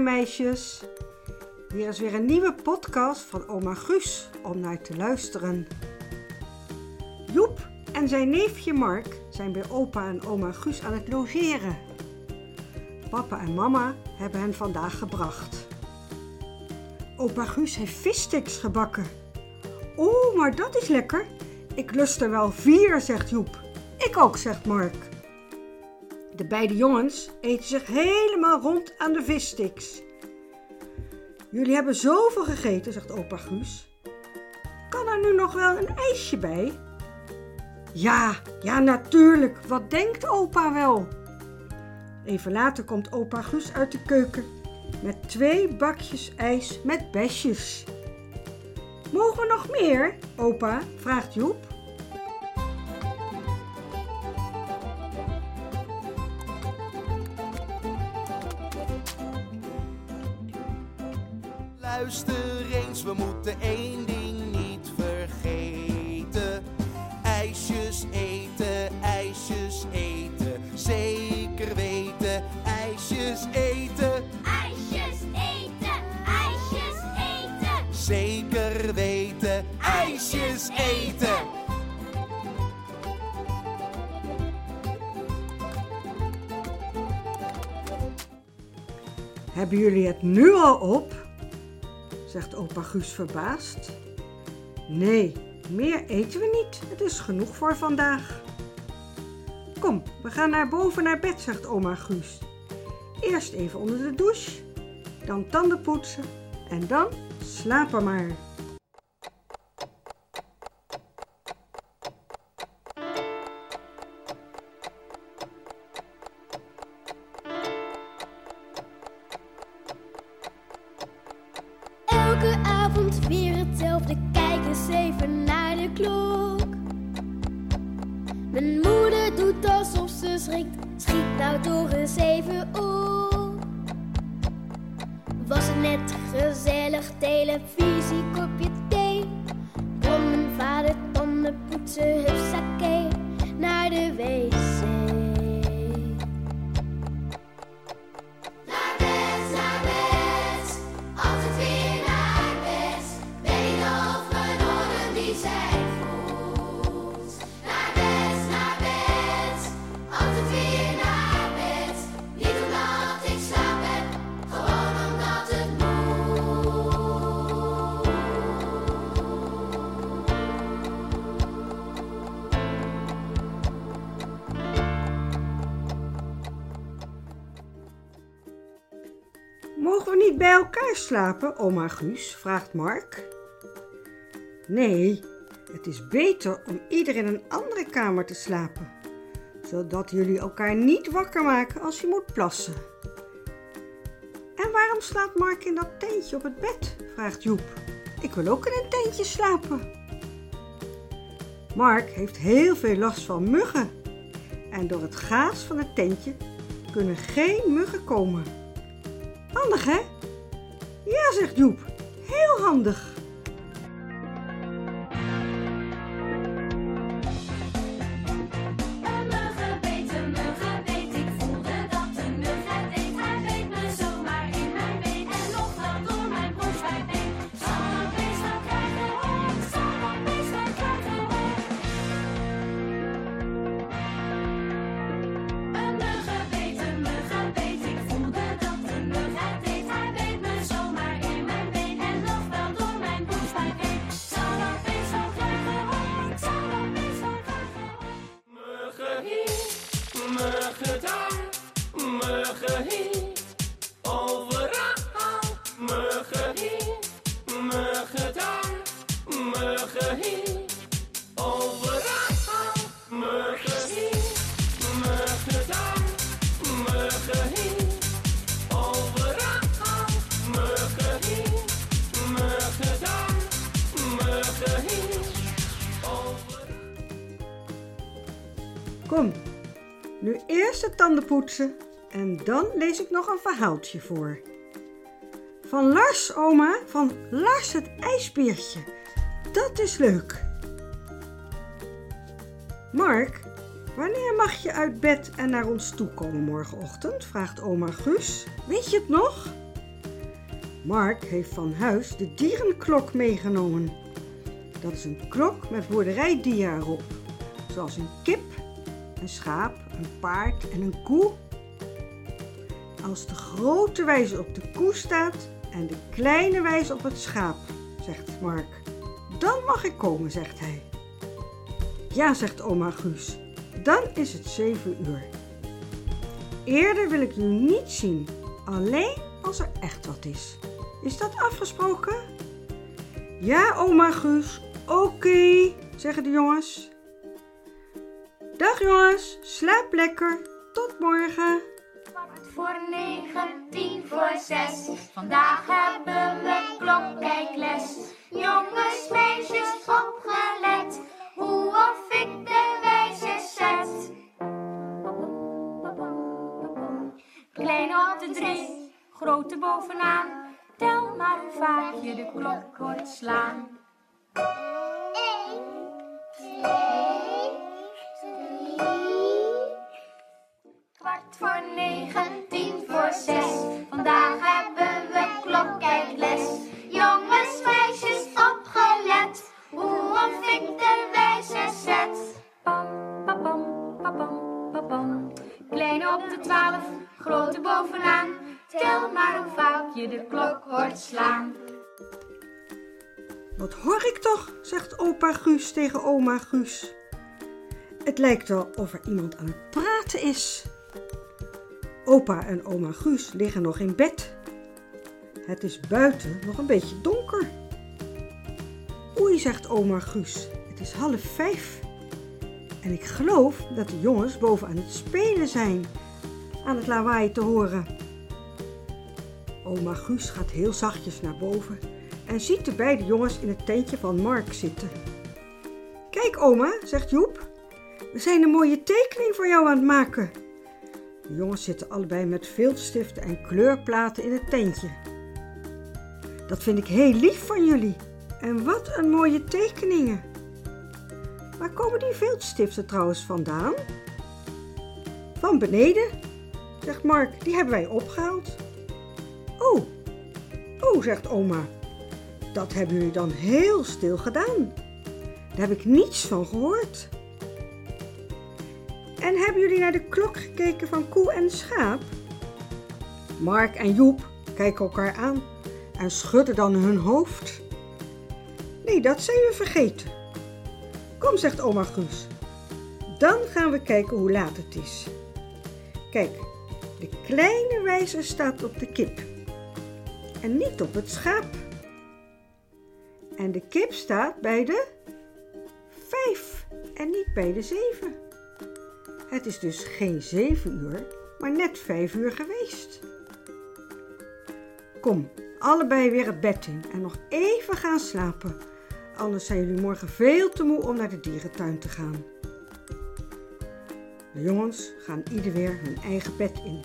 Meisjes. Hier is weer een nieuwe podcast van oma Guus om naar te luisteren. Joep en zijn neefje Mark zijn bij opa en oma Guus aan het logeren. Papa en mama hebben hen vandaag gebracht. Opa Guus heeft vissticks gebakken. Oeh, maar dat is lekker. Ik lust er wel vier, zegt Joep. Ik ook, zegt Mark. De beide jongens eten zich helemaal rond aan de vissticks. Jullie hebben zoveel gegeten, zegt opa Guus. Kan er nu nog wel een ijsje bij? Ja, ja natuurlijk. Wat denkt opa wel? Even later komt opa Guus uit de keuken met twee bakjes ijs met besjes. Mogen we nog meer, opa? vraagt Joep. Luister eens, we moeten één ding niet vergeten. IJsjes eten, ijsjes eten. Zeker weten, ijsjes eten. IJsjes eten, ijsjes eten. Zeker weten, ijsjes eten. Hebben jullie het nu al op? Zegt opa Guus verbaasd. Nee, meer eten we niet. Het is genoeg voor vandaag. Kom, we gaan naar boven naar bed, zegt oma Guus. Eerst even onder de douche, dan tanden poetsen en dan slapen maar. Eens even naar de klok. Mijn moeder doet alsof ze schrikt, schiet nou toch eens even op. Was het net gezellig, televisie, kopje thee. Kon mijn vader tanden poetsen, Mogen we niet bij elkaar slapen, oma Guus? vraagt Mark. Nee, het is beter om ieder in een andere kamer te slapen, zodat jullie elkaar niet wakker maken als je moet plassen. En waarom slaapt Mark in dat tentje op het bed? vraagt Joep. Ik wil ook in een tentje slapen. Mark heeft heel veel last van muggen. En door het gaas van het tentje kunnen geen muggen komen. Handig, hè? Ja, zegt Joep. Heel handig. Kom, nu eerst de tanden poetsen en dan lees ik nog een verhaaltje voor. Van Lars, oma, van Lars het ijsbeertje. Dat is leuk. Mark, Wanneer mag je uit bed en naar ons toe komen morgenochtend? vraagt oma Guus. Weet je het nog? Mark heeft van huis de dierenklok meegenomen. Dat is een klok met boerderijdieren erop, zoals een kip, een schaap, een paard en een koe. Als de grote wijzer op de koe staat en de kleine wijzer op het schaap, zegt Mark. Dan mag ik komen, zegt hij. Ja, zegt oma Guus. Dan is het zeven uur. Eerder wil ik jullie niet zien, alleen als er echt wat is. Is dat afgesproken? Ja, oma Guus. Oké, zeggen de jongens. Dag jongens, slaap lekker. Tot morgen. Voor negen, tien voor zes. Vandaag hebben we klokkijkles. Jongens, meisjes, opgelet. Hoe of ik de wijzers zet. Klein op de drie, grote bovenaan. Tel maar hoe vaak je de klok hoort slaan. De klok hoort slaan. Wat hoor ik toch? zegt opa Guus tegen oma Guus. Het lijkt wel of er iemand aan het praten is. Opa en oma Guus liggen nog in bed. Het is buiten nog een beetje donker. Oei, zegt oma Guus, het is half vijf. En ik geloof dat de jongens boven aan het spelen zijn, aan het lawaai te horen. Oma Guus gaat heel zachtjes naar boven en ziet de beide jongens in het tentje van Mark zitten. Kijk, oma, zegt Joep, we zijn een mooie tekening voor jou aan het maken. De jongens zitten allebei met viltstiften en kleurplaten in het tentje. Dat vind ik heel lief van jullie. En wat een mooie tekeningen. Waar komen die viltstiften trouwens vandaan? Van beneden, zegt Mark. Die hebben wij opgehaald. Oh, oh, zegt oma. Dat hebben jullie dan heel stil gedaan. Daar heb ik niets van gehoord. En hebben jullie naar de klok gekeken van koe en schaap? Mark en Joep kijken elkaar aan en schudden dan hun hoofd. Nee, dat zijn we vergeten. Kom, zegt oma Guus. Dan gaan we kijken hoe laat het is. Kijk, de kleine wijzer staat op de kip. En niet op het schaap. En de kip staat bij de vijf en niet bij de zeven. Het is dus geen zeven uur, maar net vijf uur geweest. Kom, allebei weer het bed in en nog even gaan slapen. Anders zijn jullie morgen veel te moe om naar de dierentuin te gaan. De jongens gaan ieder weer hun eigen bed in.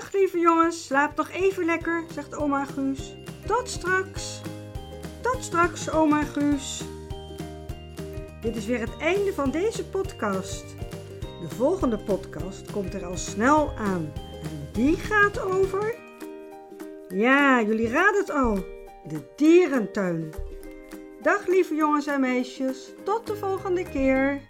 Dag lieve jongens, slaap nog even lekker, zegt oma Guus. Tot straks. Tot straks, oma Guus. Dit is weer het einde van deze podcast. De volgende podcast komt er al snel aan. En die gaat over. Ja, jullie raden het al. De dierentuin. Dag lieve jongens en meisjes. Tot de volgende keer.